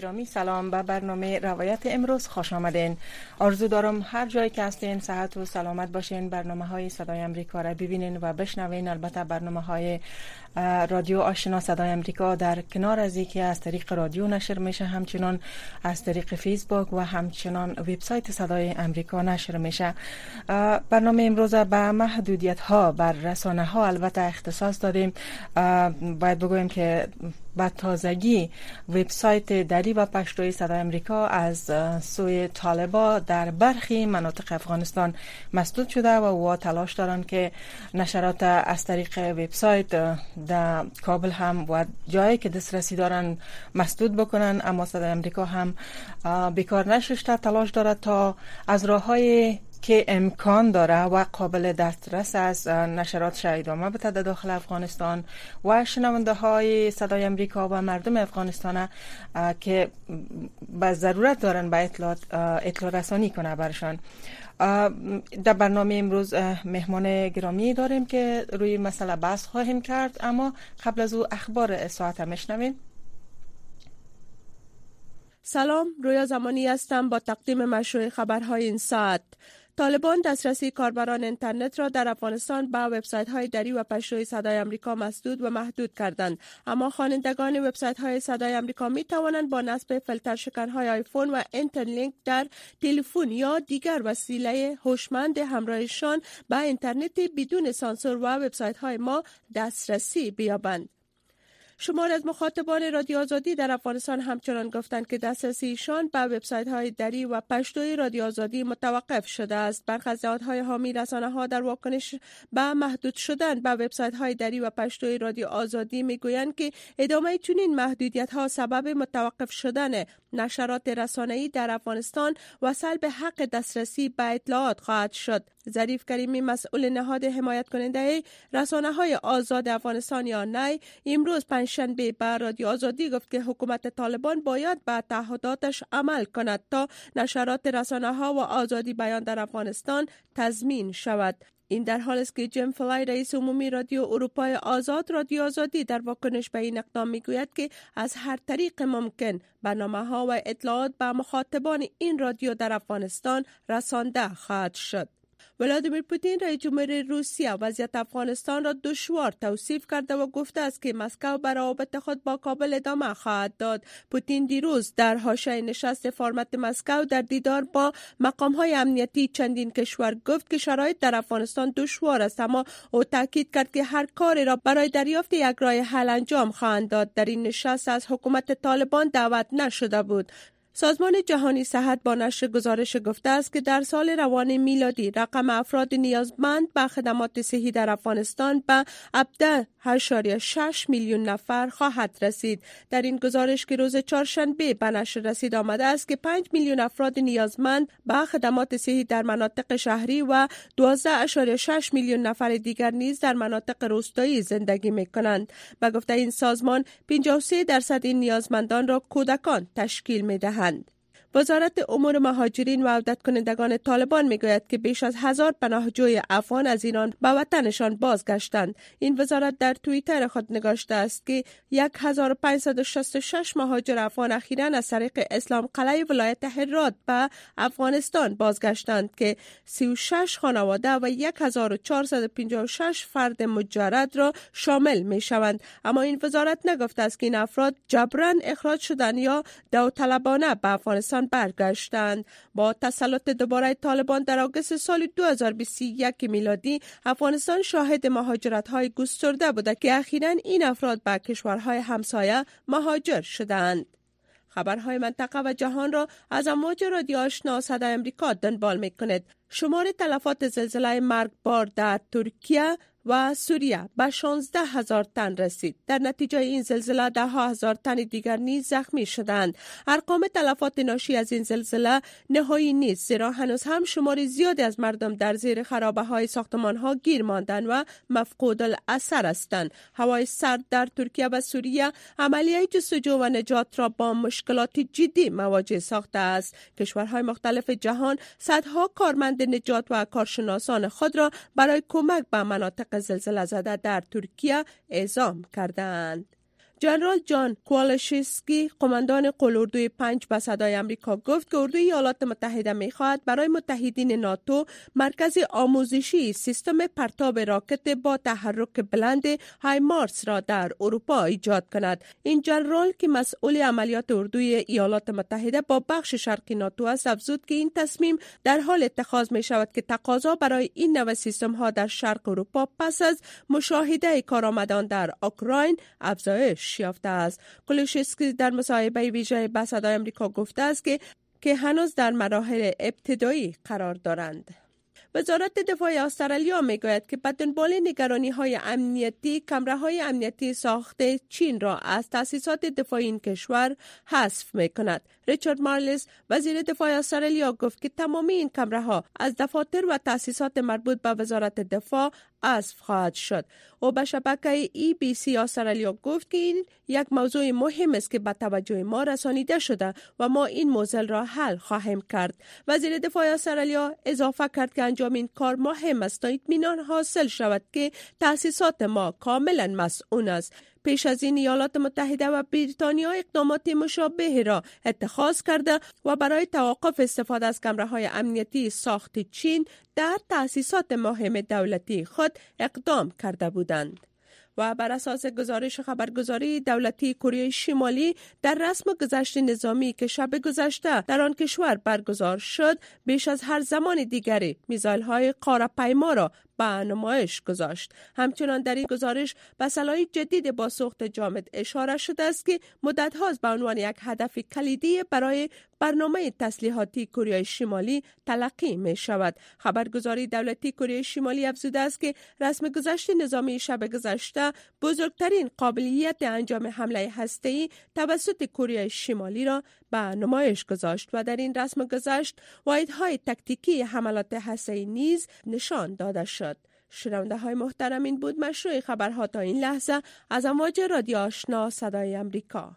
گرامی سلام به برنامه روایت امروز خوش آمدین. آرزو دارم هر جایی که هستین صحت و سلامت باشین. برنامه های صدای امریکا را ببینین و بشنوین. البته برنامه های رادیو آشنا صدای امریکا در کنار از که از طریق رادیو نشر میشه همچنان از طریق فیسبوک و همچنان وبسایت صدای امریکا نشر میشه. برنامه امروز به محدودیت ها بر رسانه ها البته اختصاص دادیم. باید بگویم که به تازگی وبسایت دری و پشتوی صدای امریکا از سوی طالبا در برخی مناطق افغانستان مسدود شده و او تلاش دارند که نشرات از طریق وبسایت در کابل هم و جایی که دسترسی دارن مسدود بکنن اما صدای امریکا هم بیکار نششته تلاش دارد تا از راه های که امکان داره و قابل دسترس از نشرات شهیدامه بده در داخل افغانستان و شنونده های صدای امریکا و مردم افغانستان که به ضرورت دارن به اطلاع, اطلاع رسانی کنه برشان. در برنامه امروز مهمان گرامی داریم که روی مسئله بحث خواهیم کرد. اما قبل از او اخبار ساعت مشنویم سلام رویا زمانی هستم با تقدیم مشروع خبرهای این ساعت. طالبان دسترسی کاربران اینترنت را در افغانستان به وبسایت های دری و پشتوی صدای آمریکا مسدود و محدود کردند. اما خوانندگان وبسایت های صدای آمریکا می توانند با نصب فیلتر شکن های Psiphon و nthLink در تلفن یا دیگر وسیله هوشمند همراهشان به اینترنت بدون سانسور و وبسایت های ما دسترسی بیابند. شمار از مخاطبان رادیو آزادی در افغانستان همچنان گفتند که دسترسیشان به وبسایت های دری و پشتوی رادیو آزادی متوقف شده است. برخی از های حامی رسانه ها در واکنش به محدود شدن به وبسایت های دری و پشتوی رادیو آزادی می‌گویند که ادامه چنین محدودیت ها سبب متوقف شدن نشرات رسانه‌ای در افغانستان و سلب حق دسترسی به اطلاعات خواهد شد. ظریف کریمی مسئول نهاد حمایت کننده رسانه های آزاد افغانستان یا نی امروز پنجشنبه به رادیو آزادی گفت که حکومت طالبان باید به تعهداتش عمل کند تا نشرات رسانه ها و آزادی بیان در افغانستان تضمین شود. این در حال است که جیم فلای رئیس عمومی رادیو اروپای آزاد رادیو آزادی در واکنش به این اقدام می‌گوید که از هر طریق ممکن برنامه ها و اطلاعات به مخاطبان این رادیو در افغانستان رسانده خواهد شد. ولادیمیر پوتین رئیس جمهور روسیه. وضعیت افغانستان را دشوار توصیف کرده و گفته است که مسکو بر روابط خود با کابل ادامه خواهد داد. پوتین دیروز در حاشیه نشست فرمت مسکو در دیدار با مقام های امنیتی چندین کشور گفت که شرایط در افغانستان دشوار است اما او تاکید کرد که هر کاری را برای دریافت یک راه حل انجام خواهند داد. در این نشست از حکومت طالبان دعوت نشده بود. سازمان جهانی صحت با نشر گزارش گفته است که در سال روان میلادی رقم افراد نیازمند به خدمات صحی در افغانستان به 17.6 میلیون نفر خواهد رسید. در این گزارش که روز چهارشنبه به نشر رسید آمده است که 5 میلیون افراد نیازمند به خدمات صحی در مناطق شهری و 12.6 میلیون نفر دیگر نیز در مناطق روستایی زندگی می کنند گفته این سازمان 53 درصد این نیازمندان را کودکان تشکیل می And. وزارت امور مهاجرین و عودت کنندگان طالبان می‌گوید که بیش از هزار پناهجوی افغان از ایران به وطنشان بازگشتند. این وزارت در توییتر خود نگاشته است که 1566 مهاجر افغان اخیرا از طریق اسلام قلعه ولایت هرات به افغانستان بازگشتند که 36 خانواده و 1456 فرد مجرد را شامل می شوند اما این وزارت نگفته است که این افراد جبران اخراج شدن یا داوطلبانه به افغانستان برگشتند با تسلط دوباره طالبان در آگوست سال 2021 میلادی افغانستان شاهد مهاجرت های گسترده بوده که اخیرا این افراد به کشورهای همسایه مهاجر شدند خبرهای منطقه و جهان را از امواج رادیو آشنا صدای امریکا دنبال می کند. شمار تلفات زلزله مرگبار در ترکیه و سوریه به 16 هزار تن رسید. در نتیجه این زلزله ده هزار تن دیگر نیز زخمی شدند. ارقام تلفات ناشی از این زلزله نهایی نیست زیرا هنوز هم شماری زیادی از مردم در زیر خرابه های ساختمان ها گیر ماندن و مفقود الاثر هستند. هوای سرد در ترکیه و سوریه عملیه جستجو و نجات را با مشکلات جدی مواجه ساخته است. کشورهای مختلف جهان صدها کارمند نجات و کارشناسان خود را برای کمک به مناطق زلزله زده در ترکیه اعزام کردند. جنرال جان کوالشیسکی قماندان قلوردوی پنج به صدای امریکا گفت که اردوی ایالات متحده می خواهد برای متحدین ناتو مرکز آموزشی سیستم پرتاب راکت با تحرک بلند های مارس را در اروپا ایجاد کند. این جنرال که مسئول عملیات اردوی ایالات متحده با بخش شرقی ناتو است افزود که این تصمیم در حال اتخاذ می شود که تقاضا برای این نوع سیستم ها در شرق اروپا پس از مشاهده کارآمدان در اوکراین افزایش یافته است کلوشسکی در مصاحبه ویژه به صدای امریکا گفته است که که هنوز در مراحل ابتدایی قرار دارند وزارت دفاع استرالیا می گوید که به دنبال نگرانی های امنیتی کمره های امنیتی ساخته چین را از تاسیسات دفاعی این کشور حذف می کند. ریچارد مارلز وزیر دفاع استرالیا گفت که تمامی این کمره ها از دفاتر و تاسیسات مربوط به وزارت دفاع حذف خواهد شد. او به شبکه ای بی سی استرالیا گفت که این یک موضوع مهم است که به توجه ما رسانیده شده و ما این موزل را حل خواهیم کرد. وزیر دفاع استرالیا اضافه کرد که انجام این کار مهم است. تا اطمینان حاصل شود که تاسیسات ما کاملا مسئول است. پیش از این ایالات متحده و بریتانیا اقدامات مشابه را اتخاذ کرده و برای توقف استفاده از کمره های امنیتی ساخت چین در تأسیسات مهم دولتی خود اقدام کرده بودند. و بر اساس گزارش خبرگزاری دولتی کره شمالی در رسم گذشت نظامی که شب گذشته در آن کشور برگزار شد بیش از هر زمان دیگری میزایل های قاره پیما را به نمایش گذاشت. همچنان در این گزارش به صلاحی جدید با سوخت جامد اشاره شده است که مدت هاست به عنوان یک هدف کلیدی برای برنامه تسلیحاتی کره شمالی تلقی می شود. خبرگزاری دولتی کره شمالی افزوده است که رسم گذشت نظامی شب گذشته بزرگترین قابلیت انجام حمله هسته‌ای توسط کره شمالی را به نمایش گذاشت و در این رسم گذشت واحدهای تکتیکی حملات هسته‌ای نیز نشان داده شد. شنونده های محترم این بود مشروع خبرها تا این لحظه از امواج رادیو آشنا صدای امریکا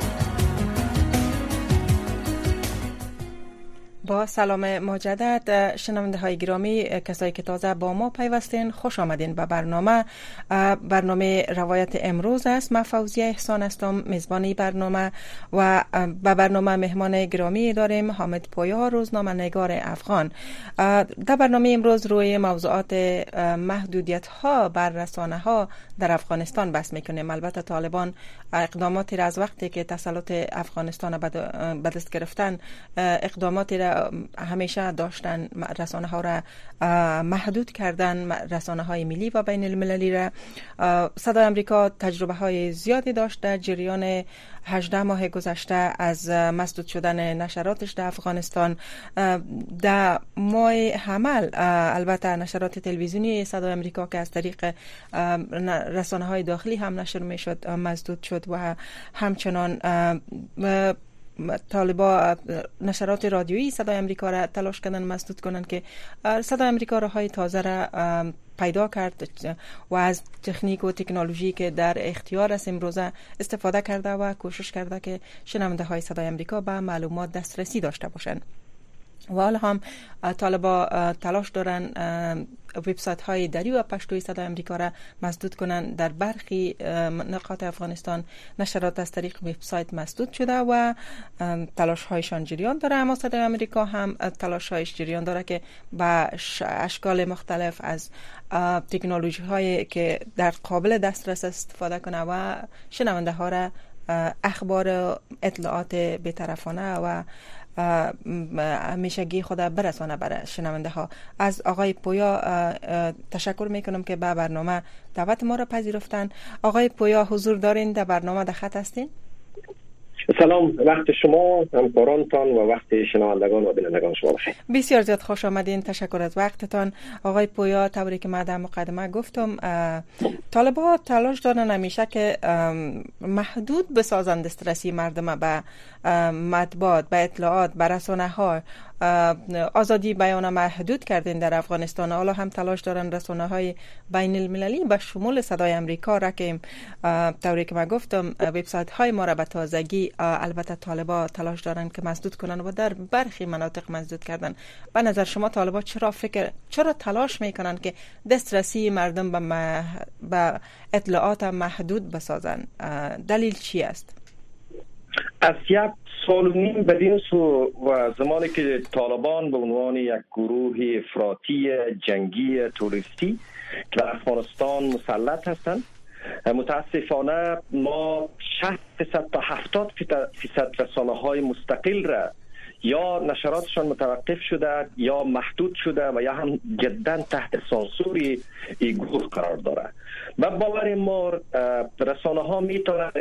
سلام مجدد شنونده های گرامی کسایی که تازه با ما پیوستین خوش آمدین به برنامه. برنامه روایت امروز است. من فوزیه احسان هستم میزبانی برنامه و به برنامه مهمان گرامی داریم حامد پویا روزنامه نگار افغان. در برنامه امروز روی موضوعات محدودیت ها بر رسانه ها در افغانستان بحث می‌کنیم. البته طالبان اقداماتی را از وقتی که تسلط افغانستان به دست گرفتن اقداماتی را همیشه داشتن رسانه ها را محدود کردن رسانه های ملی و بین المللی را. صدای امریکا تجربه های زیادی داشت در جریان 18 ماه گذشته از مسدود شدن نشراتش در افغانستان. در ماه حمل البته نشرات تلویزیونی صدای امریکا که از طریق رسانه های داخلی هم نشر می شد مسدود شد و همچنان طالبا نشرات رادیویی صدای امریکا را تلاش کردن مسدود کنند که صدای امریکا های تازه را پیدا کرد و از تکنیک و تکنولوژی که در اختیار است امروزه استفاده کرده و کوشش کرده که شنونده های صدای امریکا به معلومات دسترسی داشته باشند. و حالا هم طالبا تلاش دارن وبسایت های دری و پشتوی صدای امریکا را مسدود کنند در برخی نقاط افغانستان نشرات از طریق وبسایت مسدود شده و تلاش هایشان جریان داره. اما صدای امریکا هم تلاش هایش جریان داره که با اشکال مختلف از تکنولوژی هایی که در قابل دسترس استفاده کنه و شنونده ها را اخبار اطلاعات بیطرفانه و همیشگی خود برسانه برای شنونده ها. از آقای پویا تشکر می‌کنم که به برنامه دعوت ما را پذیرفتن. آقای پویا حضور دارین؟ در برنامه در خط هستین؟ سلام وقت شما همکارانتان و وقت شنوندگان و بینندگان شما بخیر. بسیار زیاد خوش آمدین تشکر از وقتتان. آقای پویا طوری که من در مقدمه گفتم طالبا تلاش دارن همیشه که محدود بسازند دسترسی مردم به مطبوعات به اطلاعات به رسانه ها آزادی بیان محدود کردین در افغانستان. حالا هم تلاش دارن رسانه های بین المللی به شمول صدای امریکا را که طوری که من گفتم وبسایت های ما را به تازگی البته طالبا تلاش دارن که مسدود کنن و در برخی مناطق مسدود کردن. به نظر شما طالبا چرا فکر چرا تلاش می‌کنن که دسترسی مردم به, به اطلاعات محدود بسازن؟ دلیل چی است؟ از یک سال و نیم بدین سو و زمانی که طالبان به عنوان یک گروه افراطی جنگی توریستی که در افغانستان مسلط هستند متاسفانه ما 60 فیصد تا 70 فیصد رسانه های مستقل را یا نشراتشان متوقف شده یا محدود شده و یا هم جدا تحت سانسوری گروه قرار داره و باور ما رسانه ها می‌تونن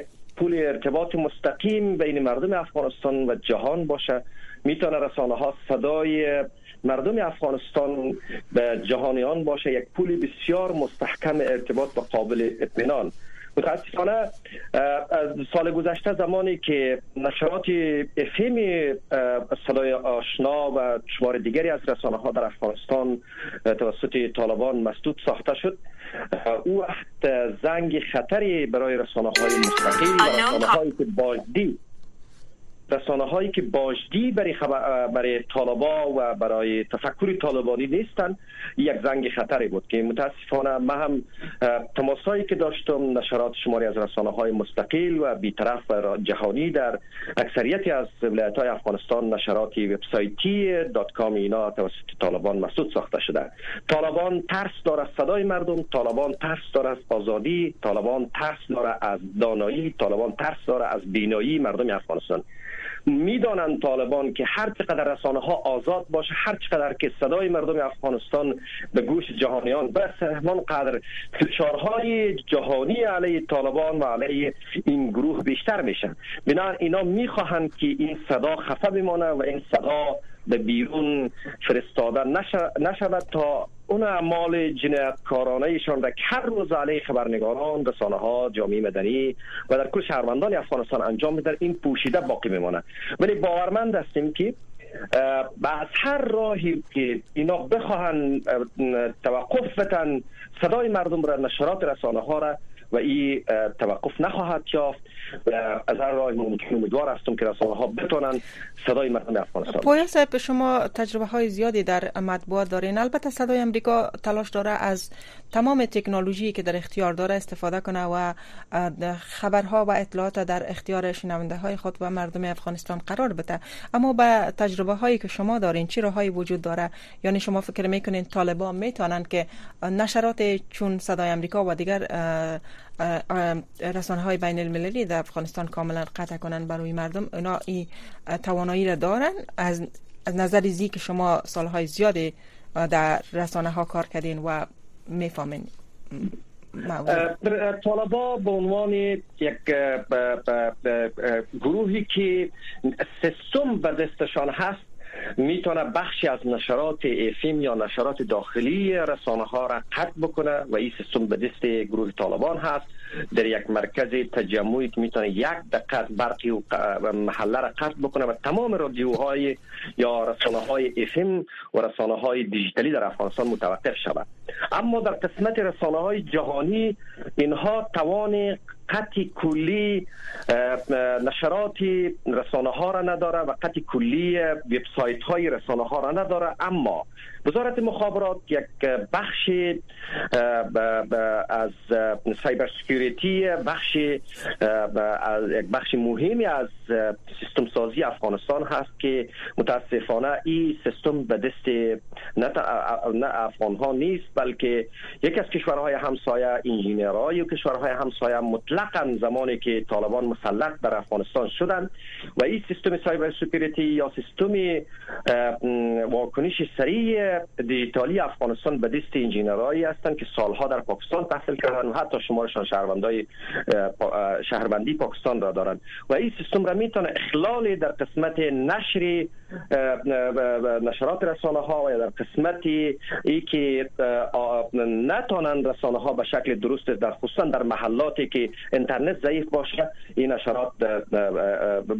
پول ارتباط مستقیم بین مردم افغانستان و جهان باشه. می‌تونه رسانه ها صدای مردم افغانستان به جهانیان باشه. یک پول بسیار مستحکم ارتباط و قابل اطمینان. متاسفانه سال گذشته زمانی که نشرات افیم صدای آشنا و شمار دیگری از رسانه ها در افغانستان توسط طالبان مسدود ساخته شد. او وقت زنگ خطری برای رسانه های مستقل و رسانه هایی که بازدی رسانه هایی که باجدی برای, برای طالبا و برای تفکر طالبانی نیستند یک زنگ خطری بود که متاسفانه ما هم تماسایی که داشتم نشرات شماری از رسانه های مستقل و بیطرف و جهانی در اکثریتی از ولایت های افغانستان نشرات وبسایتی. دات کام اینا توسط طالبان مسدود ساخته شده. طالبان ترس داره صدای مردم طالبان ترس داره از آزادی طالبان ترس داره از دانایی طالبان ترس داره از بینایی مردم افغانستان. می‌دانند طالبان که هر چقدر رسانه ها آزاد باشه هر چقدر که صدای مردم افغانستان به گوش جهانیان بس همان قدر فشارهای جهانی علیه طالبان و علیه این گروه بیشتر میشن. بنا اینا می‌خواهند که این صدا خفه بمانه و این صدا به بیرون فرستاده نشود تا اون اعمال جنایتکارانه ایشان را هر روز علیه خبرنگاران رسانه ها جامعه مدنی و در کل شهروندان افغانستان انجام میدن این پوشیده باقی میمانه ولی باورمند هستیم که از هر راهی که اینا بخواهند توقف بتن صدای مردم را نشرات رسانه ها را و این توقف نخواهد یافت از هر راه ممکن امیدوار هستم که رسانه ها بتونن صدای مردم افغانستان پویا صاحب شما تجربه های زیادی در مطبوعات دارین. البته صدای امریکا تلاش داره از تمام تکنولوژی که در اختیار داره استفاده کنه و خبرها و اطلاعات در اختیار شنونده های خود و مردم افغانستان قرار بده. اما به تجربه هایی که شما دارین چی راهایی وجود داره؟ یعنی شما فکر می‌کنین طالبان می‌تونن که نشرات چون صدای امریکا و دیگر رسانه های بین المللی در افغانستان کاملا قطع کنن برای مردم. اونا این توانایی را دارن. از, نظر زی که شما سالهای زیادی در رسانه ها کار کردین و می‌فهمین. طالبا به عنوان یک گروهی که سیستم به دستشان هست می‌تونه بخشی از نشرات افیم یا نشرات داخلی رسانه ها را قطع بکنه و این سیستم به دست گروه طالبان هست. در یک مرکز تجمعی که می‌تونه یک دقیقه برقی و محله را قطع بکنه و تمام رادیوهای یا رسانه های افیم و رسانه های دیجیتالی در افغانستان متوقف شود. اما در قسمت رسانه های جهانی اینها توان قطع کلی نشرات رسانه ها را نداره و قطع کلی وبسایت های رسانه ها را نداره. اما وزارت مخابرات یک بخش از سایبر سکیوریتی بخش از یک بخش مهمی از سیستم سازی افغانستان هست که متاسفانه این سیستم به دست نه, افغان ها نیست بلکه یکی از کشورهای همسایه انجینرهای و کشورهای همسایه مطلقا زمانی که طالبان مسلط در افغانستان شدن و این سیستم سایبر سپیریتی یا سیستم واکنش سریع دیجیتالی افغانستان به دست انجینرهایی هستند که سالها در پاکستان تحصیل کردن و حتی شمارشان شهروندای شهروندی پاکستان را دارند. و این سیستم را می‌تونه اخلال در قسمت نشر نشرات رسانه ها و در قسمت ای که نتانند رسانه ها به شکل درست در خصوصا در محلاتی که اینترنت ضعیف باشه این نشرات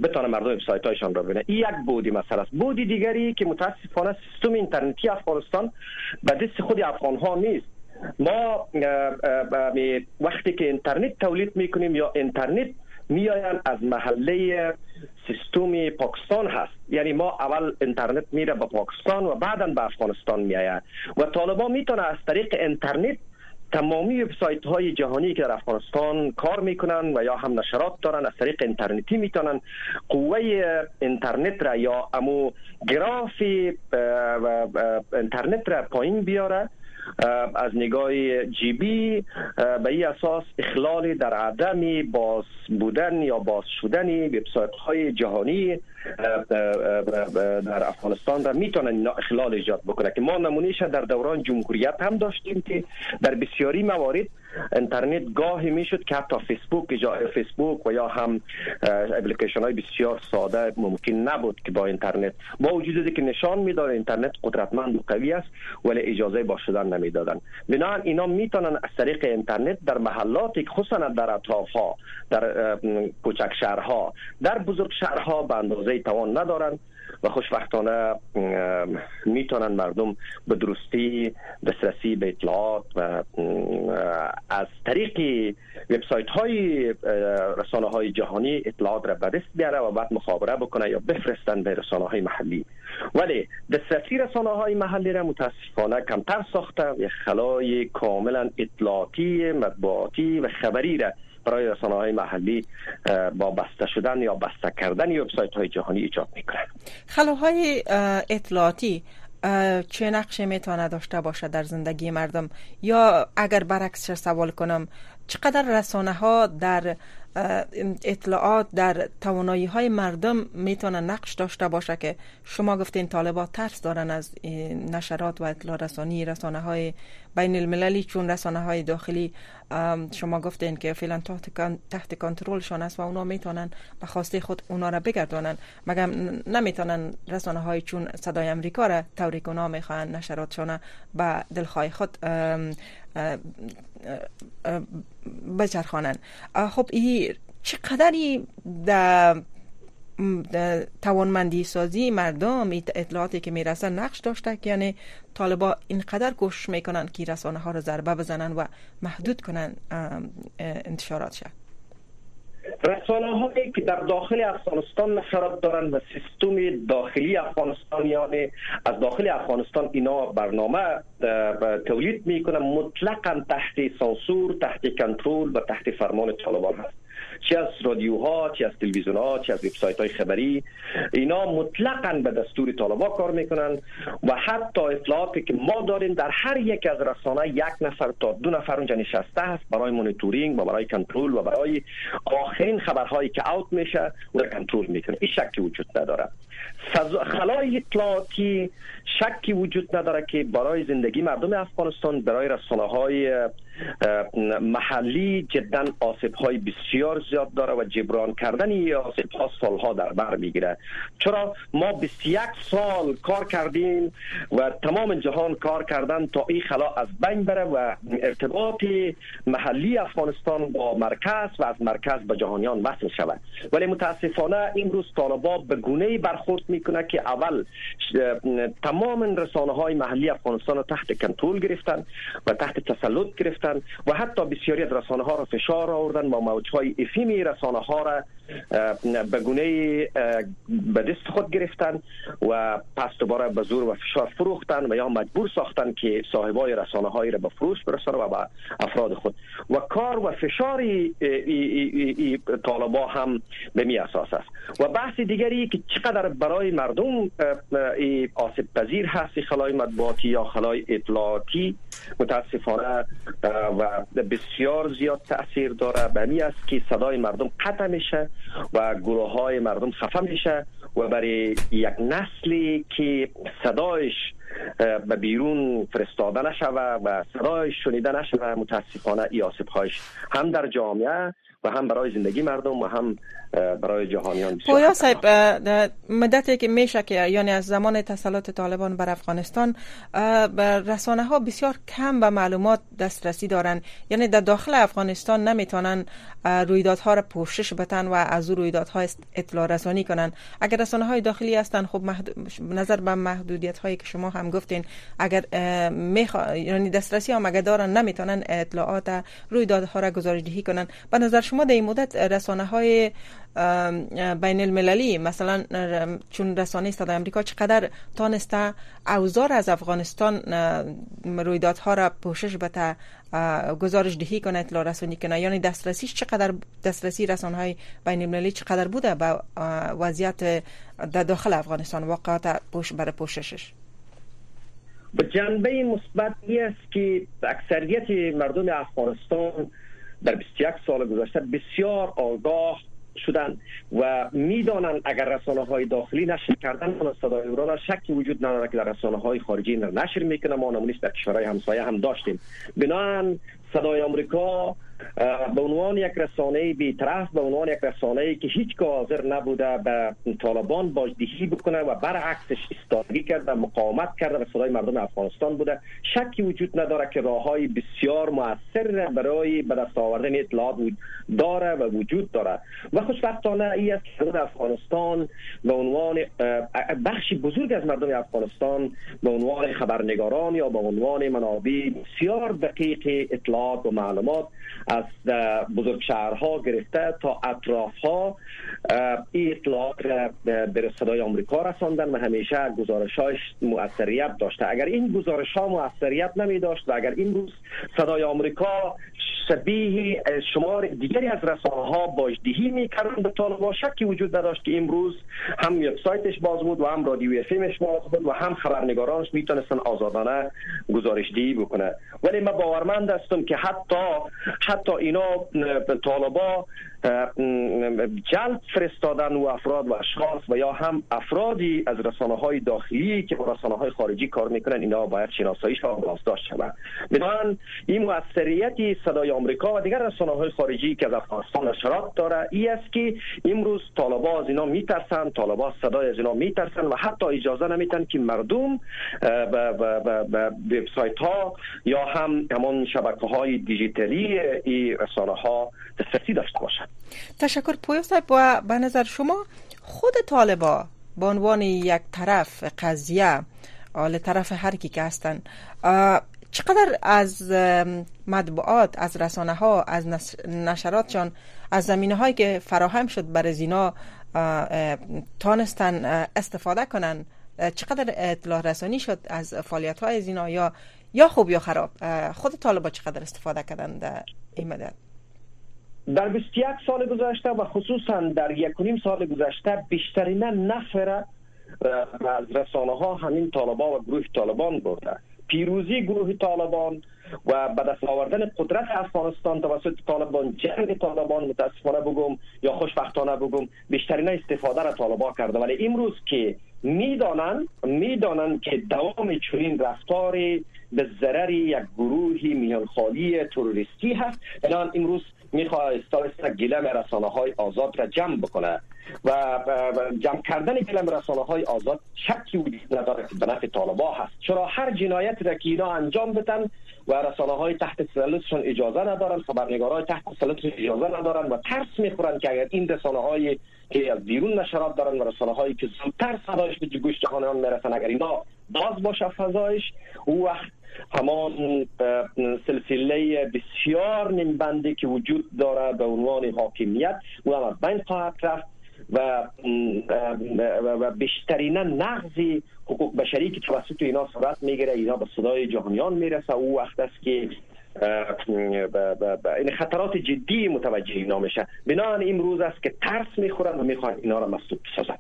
بتانه مردم وبسایت هایشان را ببینه. این یک بودی مسئله است. بودی دیگری که متاسفانه سیستم اینترنتی افغانستان به دست خود افغان ها نیست. ما وقتی که اینترنت تولید می‌کنیم یا اینترنت میآیند از محله سیستم پاکستان هست. یعنی ما اول اینترنت میره به پاکستان و بعدا به افغانستان میآید. و طالبان می‌تونه از طریق اینترنت تمامی وبسایت های جهانی که در افغانستان کار می‌کنن و یا هم نشرات دارن از طریق اینترنتی می‌تونن قوه اینترنت را یا امو گراف اینترنت را پایین بیاره از نگاه جیبی به این اساس اخلال در عدم باز بودن یا باز شدن وبسایت های جهانی در افغانستان را می‌تونن اخلال ایجاد بکنه که ما نمونهش در دوران جمهوریت هم داشتیم که در بسیاری موارد اینترنت گاهی می‌شد که حتی فیسبوک فیسبوک و یا هم اپلیکیشن های بسیار ساده ممکن نبود که با اینترنت. با وجود که نشان می‌داد اینترنت قدرتمند و قوی است ولی اجازه با شدن نمی‌دادن بنابراین اینا می‌تونن از طریق اینترنت در محلاتی خصوصا در اطراف ها در کوچک شهرها در بزرگ شهرها به اندازه توان ندارند و خوشبختانه می‌تونن مردم به درستی دسترسی به اطلاعات و از طریق وبسایت های رسانه های جهانی اطلاعات را به دست بیاره و بعد مخابره بکنه یا بفرستن به رسانه های محلی. ولی دسترسی رسانه های محلی را متاسفانه کمتر ساخته و خلای کاملا اطلاعاتی مطبوعاتی و خبری را برای رسانه های محلی با بسته شدن یا بسته کردن وبسایت های جهانی ایجاد می‌کنند خلاهای اطلاعاتی چه نقشه می‌تونه داشته باشه در زندگی مردم؟ یا اگر برعکسش سوال کنم چقدر رسانه ها در اطلاعات در توانایی های مردم می‌تونه نقش داشته باشه که شما گفتین طالبات ترس دارن از نشرات و اطلاع رسانی رسانه های بین المللی چون رسانه های داخلی شما گفتین که فعلا تحت کنترلشان است و اونا می‌تونن به خواسته خود اونا را بگردانن. مگم نمی‌تونن رسانه های چون صدای امریکا را توریک اونا می‌خوان نشراتشان به دلخواه خود بچرخانن خب این چقدری در توانمندی سازی مردم اطلاعاتی که می‌رسن نقش داشته که یعنی طالبا اینقدر گوش می‌کنن که رسانه ها رو ضربه بزنن و محدود کنن انتشارات شد رسانه هایی که در داخل افغانستان نشرات دارند و سیستم داخلی افغانستان یعنی از داخل افغانستان اینا برنامه تولید می‌کنه مطلقا تحت سانسور تحت کنترل و تحت فرمان طالبان هست. چه از رادیوها چه از تلویزیون ها چه از وبسایت های خبری اینا مطلقا به دستور طالبا کار می‌کنن و حتی اطلاعاتی که ما داریم در هر یک از رسانه یک نفر تا دو نفر اونجا نشسته است برای مونیتورینگ و برای کنترل و برای آخرین خبرهایی که اوت میشه و کنترل می‌کنه. این شکی وجود نداره. خلای اطلاعاتی شکی وجود نداره که برای زندگی مردم افغانستان برای رسانه های محلی جدا آسیب های بسیار زیاد داره و جبران کردن این آسیب ها سالها در بر می‌گیره. چرا؟ ما 21 سال کار کردیم و تمام جهان کار کردن تا این خلا از بین بره و ارتباط محلی افغانستان با مرکز و از مرکز به جهانیان وصل شود. ولی متاسفانه امروز طالبا به گونه برخورد می‌کنه که اول تمام رسانه های محلی افغانستان رو تحت کنترل گرفتن و تحت تسلط گرفتن. گرفتن و حتی بسیاری از رسانه ها را فشار آوردن و موج های افیمی رسانه ها را به گونه به دست خود گرفتن و پس دوباره به زور و فشار فروختن و یا مجبور ساختن که صاحبای رسانه هایی را به فروش برسانه و به افراد خود. و کار و فشار طالبا هم به می اساس است. و بحث دیگری که چقدر برای مردم آسیب پذیر هست خلای مطبوعاتی یا خلای اطلاعاتی متاسفانه و بسیار زیاد تاثیر داره. به است که صدای مردم قطع میشه و گروه های مردم خفه میشه و برای یک نسلی که صدایش به بیرون فرستاده نشوه و صدایش شنیده نشوه متاسفانه ای هایش هم در جامعه و هم برای زندگی مردم و هم برای جهانیان پویا صاحب مدتی که میشه که یعنی از زمان تسلط طالبان بر افغانستان رسانه ها بسیار کم به معلومات دسترسی دارن. یعنی در داخل افغانستان نمی‌تونن رویدادها را پوشش بتن و از او رویدادها اطلاع رسانی کنن. اگر رسانه های داخلی هستن خب نظر به محدودیت هایی که شما هم گفتین اگر میخوا... یعنی دسترسی هم اگر دارن نمی‌تونن اطلاعات رویدادها را گزارش دهی کنن. به نظر شما در این مدت رسانه های بین المللی مثلا چون رسانه صدای امریکا چقدر تانسته اوزار از افغانستان رویدادها را پوشش بده گزارش دهی کنه اطلاع رسانی کنه یعنی دسترسیش چقدر دسترسی رسانه های بین المللی چقدر بوده به وضعیت در داخل افغانستان واقعات پوش برای پوششش؟ به جنبه مثبت است که اکثریت مردم افغانستان در 21 سال گذشته بسیار آگاه شدن و می‌دانند اگر رسانه های داخلی نشر کردن من صدای را شکی وجود نداره که در رسانه های خارجی نشر می‌کنه. ما نمونیست در کشورهای همسایه هم داشتیم. بنابراین صدای آمریکا به عنوان یک رسانه بیطرف به عنوان یک رسانه که هیچ حاضر نبوده به طالبان بازدهی بکنه و برعکسش استادگی کرده مقاومت کرده و صدای مردم افغانستان بوده. شکی وجود نداره که راه های بسیار موثر برای به دست آوردن اطلاعات داره و وجود داره. و خوشبختانه ای است که افغانستان به عنوان بخشی بزرگ از مردم افغانستان به عنوان خبرنگاران یا به عنوان منابع بسیار دقیق اطلاعات و معلومات از بزرگ شهرها گرفته تا اطراف ها این اطلاعات به صدای آمریکا رساندن و همیشه گزارش هاش مؤثریت داشته. اگر این گزارش ها مؤثریت نمی داشت و اگر این روز صدای آمریکا شبیه شمار دیگری از رسانه ها باشدهی می‌کردن به طالبان شکی وجود نداشت که امروز هم وبسایتش باز بود و هم رادیو افیمش باز بود و هم خبرنگارانش می‌تونستن آزادانه گزارش دهی بکنه ولی من باورمند هستم که حتی حتی اینا طالبا جلب فرستادن و افراد و اشخاص و یا هم افرادی از رسانه های داخلی که با رسانه های خارجی کار می‌کنن اینا باید شناساییش ها بازداشت شود بنابراین این موثریتی صدای آمریکا و دیگر رسانه های خارجی که از افغانستان نشرات داره ای است که امروز طالبا از اینا میترسن طالبا صدای از اینا میترسن و حتی اجازه نمیتن که مردم وبسایت ها یا هم همان شبکه های دیجیتالی این رسانه ها دسترسی داشته باشند تشکر پویا و به نظر شما خود طالبا به عنوان یک طرف قضیه آل طرف هر کی که هستن چقدر از مطبوعات از رسانه ها از نشراتشان از زمینه هایی که فراهم شد برای زینا تانستن استفاده کنن چقدر اطلاع رسانی شد از فعالیت های زینا یا یا خوب یا خراب؟ خود طالبا چقدر استفاده کردن در این مدت؟ در 21 سال گذشته و خصوصا در یک نیم سال گذشته بیشترین نفر از رسانه ها همین طالبان و گروه طالبان برده. پیروزی گروه طالبان و به دست آوردن قدرت افغانستان توسط طالبان جنگ طالبان متاسفانه بگم یا خوشبختانه بگم بیشترین استفاده را طالبان کرده. ولی امروز که می‌دانند می‌دانند که دوام چنین رفتاری به ضرر یک گروه میانخالی تروریستی هست الان امروز می‌خواه استایست گلم رسانه های آزاد را جمع بکنه و جمع کردن گلم رسانه های آزاد شکی وجود نداره که به نفع طالبا هست. چرا هر جنایت را که اینا انجام بدن و رسانه های تحت تسلطشون اجازه ندارن خبرنگار تحت تسلطشون اجازه ندارن و ترس می‌خورن که اگر این رسانه های که از بیرون نشرات دارن و رسانه هایی که زودتر صدایش به گوش جهانیان می‌رسن اگر اینا باز باشه فضایش او وقت همان سلسله بسیار نیمبندی که وجود داره به عنوان حاکمیت او هم بین خواهد رفت و و بیشترین نقضی حقوق بشری که توسط اینا صورت می‌گیره اینا به صدای جهانیان می‌رسه. او وقت است که این خطرات جدی متوجه اینا میشه. بنابراین امروز است که ترس می‌خورن و می‌خوان اینا را مسدود بسازن.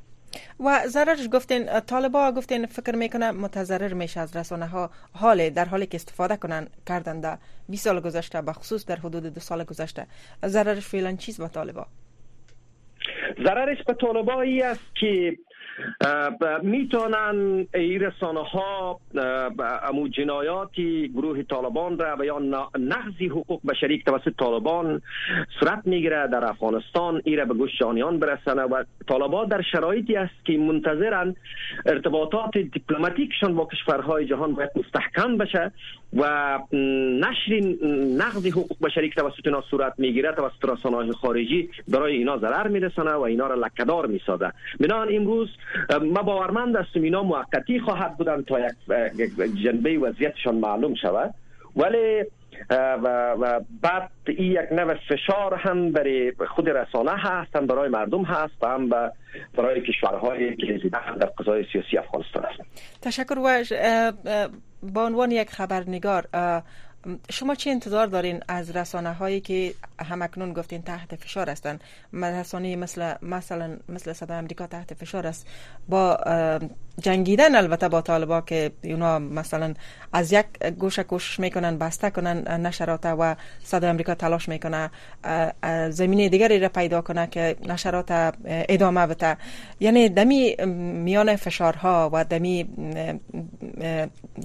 و ضررش گفتین طالبا گفتین فکر می‌کنه متضرر میشه از رسانه ها حال در حالی که استفاده کنن کردن در 20 سال گذشته به خصوص در حدود دو سال گذشته. ضررش فعلا چیز به طالبا ضررش به طالبا است که می‌تونن این رسانه ها امو جنایاتی گروه طالبان را و یا نقضی حقوق بشری توسط طالبان صورت می‌گیره در افغانستان ای را به گوش جانیان برسنه و طالبان در شرایطی است که منتظرن ارتباطات دیپلماتیکشان با کشورهای جهان باید مستحکم بشه. و نشر نقض حقوق بشری که توسط اینا صورت می‌گیره توسط رسانه های خارجی برای اینا ضرر میرسانه و اینا را لکدار می‌سازه. بنان امروز ما باورمند هستم اینا موقتی خواهد بودن تا یک جنبه وضعیتشان معلوم شود. ولی و, و بعد این یک نوع فشار هم برای خود رسانه هست هم برای مردم هست هم برای کشورهای که در قضای سیاسی افغانستان هست تشکر و با عنوان یک خبرنگار شما چه انتظار دارین از رسانه هایی که همکنون گفتین تحت فشار هستند رسانه مثل مثلا مثل صدا امریکا تحت فشار است. با جنگیدن البته با طالبا که اونا مثلا از یک گوشه کوشش می‌کنن بسته کنن نشرات و صدا امریکا تلاش می‌کنه زمینه دیگری را پیدا کنه که نشرات ادامه بده. یعنی دمی میان فشارها و دمی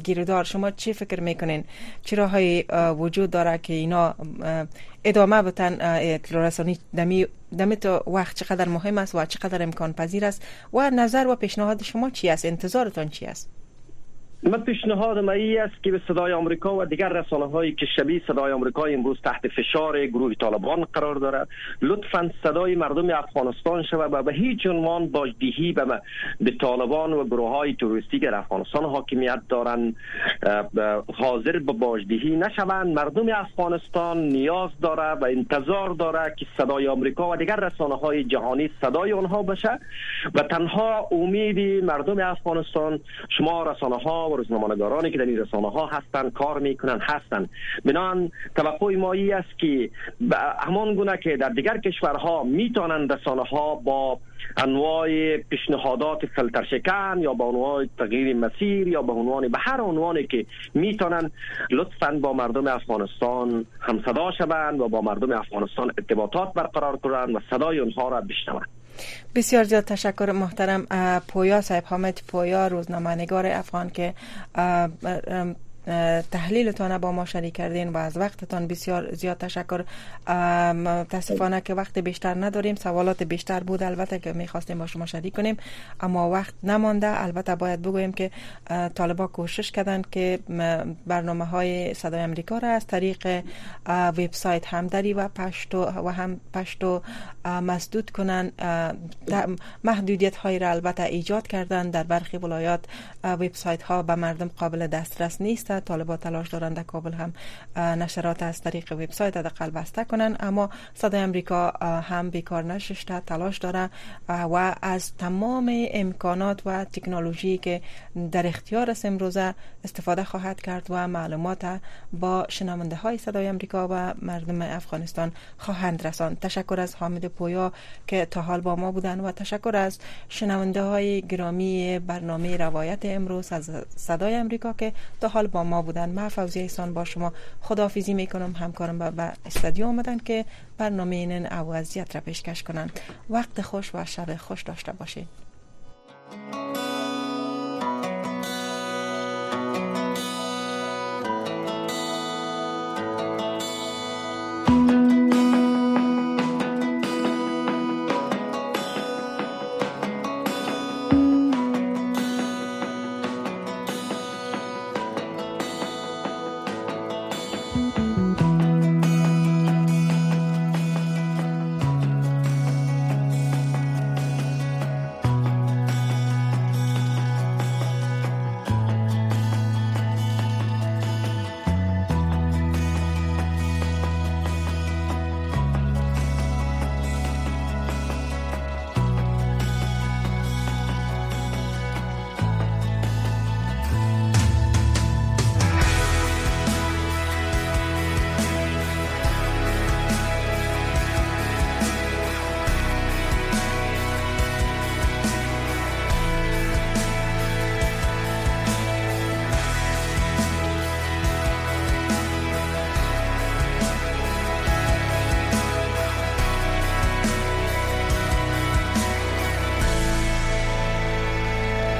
گیردار شما چی فکر می‌کنین؟ چرا های وجود داره که اینا ادامه بتن اطلاع رسانی دمی دمی تو وقت چقدر مهم است و چقدر امکان پذیر است؟ و نظر و پیشنهاد شما چی است؟ انتظارتان چی است؟ من پیشنهاد ما است که به صدای آمریکا و دیگر رسانه هایی که شبیه صدای آمریکا امروز تحت فشار گروه طالبان قرار دارد لطفا صدای مردم افغانستان شود و به هیچ عنوان باجدهی به, به طالبان و گروه های توریستی در افغانستان حاکمیت دارند. حاضر به باجدهی نشوند. مردم افغانستان نیاز داره و انتظار داره که صدای آمریکا و دیگر رسانه های جهانی صدای آنها بشه و تنها امید مردم افغانستان شما رسانه ها و روزنامه‌نگارانی که در این رسانه ها هستند کار می‌کنن هستند بنان توقع ما است که همان گونه که در دیگر کشورها می‌تونن رسانه ها با انواع پیشنهادات فلتر شکن یا با انواع تغییر مسیر یا به عنوان به هر عنوانی که می‌تونن لطفا با مردم افغانستان هم صدا شوند و با مردم افغانستان ارتباطات برقرار کنند و صدای اونها را بشنوند. بسیار زیاد تشکر محترم پویا صاحب حامد پویا روزنامه نگار افغان که تحلیلتان با ما شریک کردین و از وقتتان بسیار زیاد تشکر. متاسفانه که وقت بیشتر نداریم سوالات بیشتر بود البته که می‌خواستیم با شما شریک کنیم اما وقت نمانده. البته باید بگوییم که طالبا کوشش کردن که برنامه های صدای امریکا را از طریق وبسایت همدری و پشتو و هم پشتو مسدود کنن محدودیت های را البته ایجاد کردن در برخی ولایات وبسایت ها به مردم قابل دسترس نیست. طالبا تلاش دارند در کابل هم نشرات از طریق وبسایت حداقل بسته کنن اما صدای امریکا هم بیکار نشسته تلاش داره و از تمام امکانات و تکنولوژی که در اختیار است امروزه استفاده خواهد کرد و معلومات با شنونده های صدای امریکا و مردم افغانستان خواهند رساند. تشکر از حامد پویا که تا حال با ما بودن و تشکر از شنونده های گرامی برنامه روایت امروز از صدای امریکا که تا حال با ما بودن. من فوزی ایسان با شما خدافیزی می‌کنم. همکارم به استادیو آمدن که برنامه این اوازیت را پیشکش کنند وقت خوش و شب خوش داشته باشید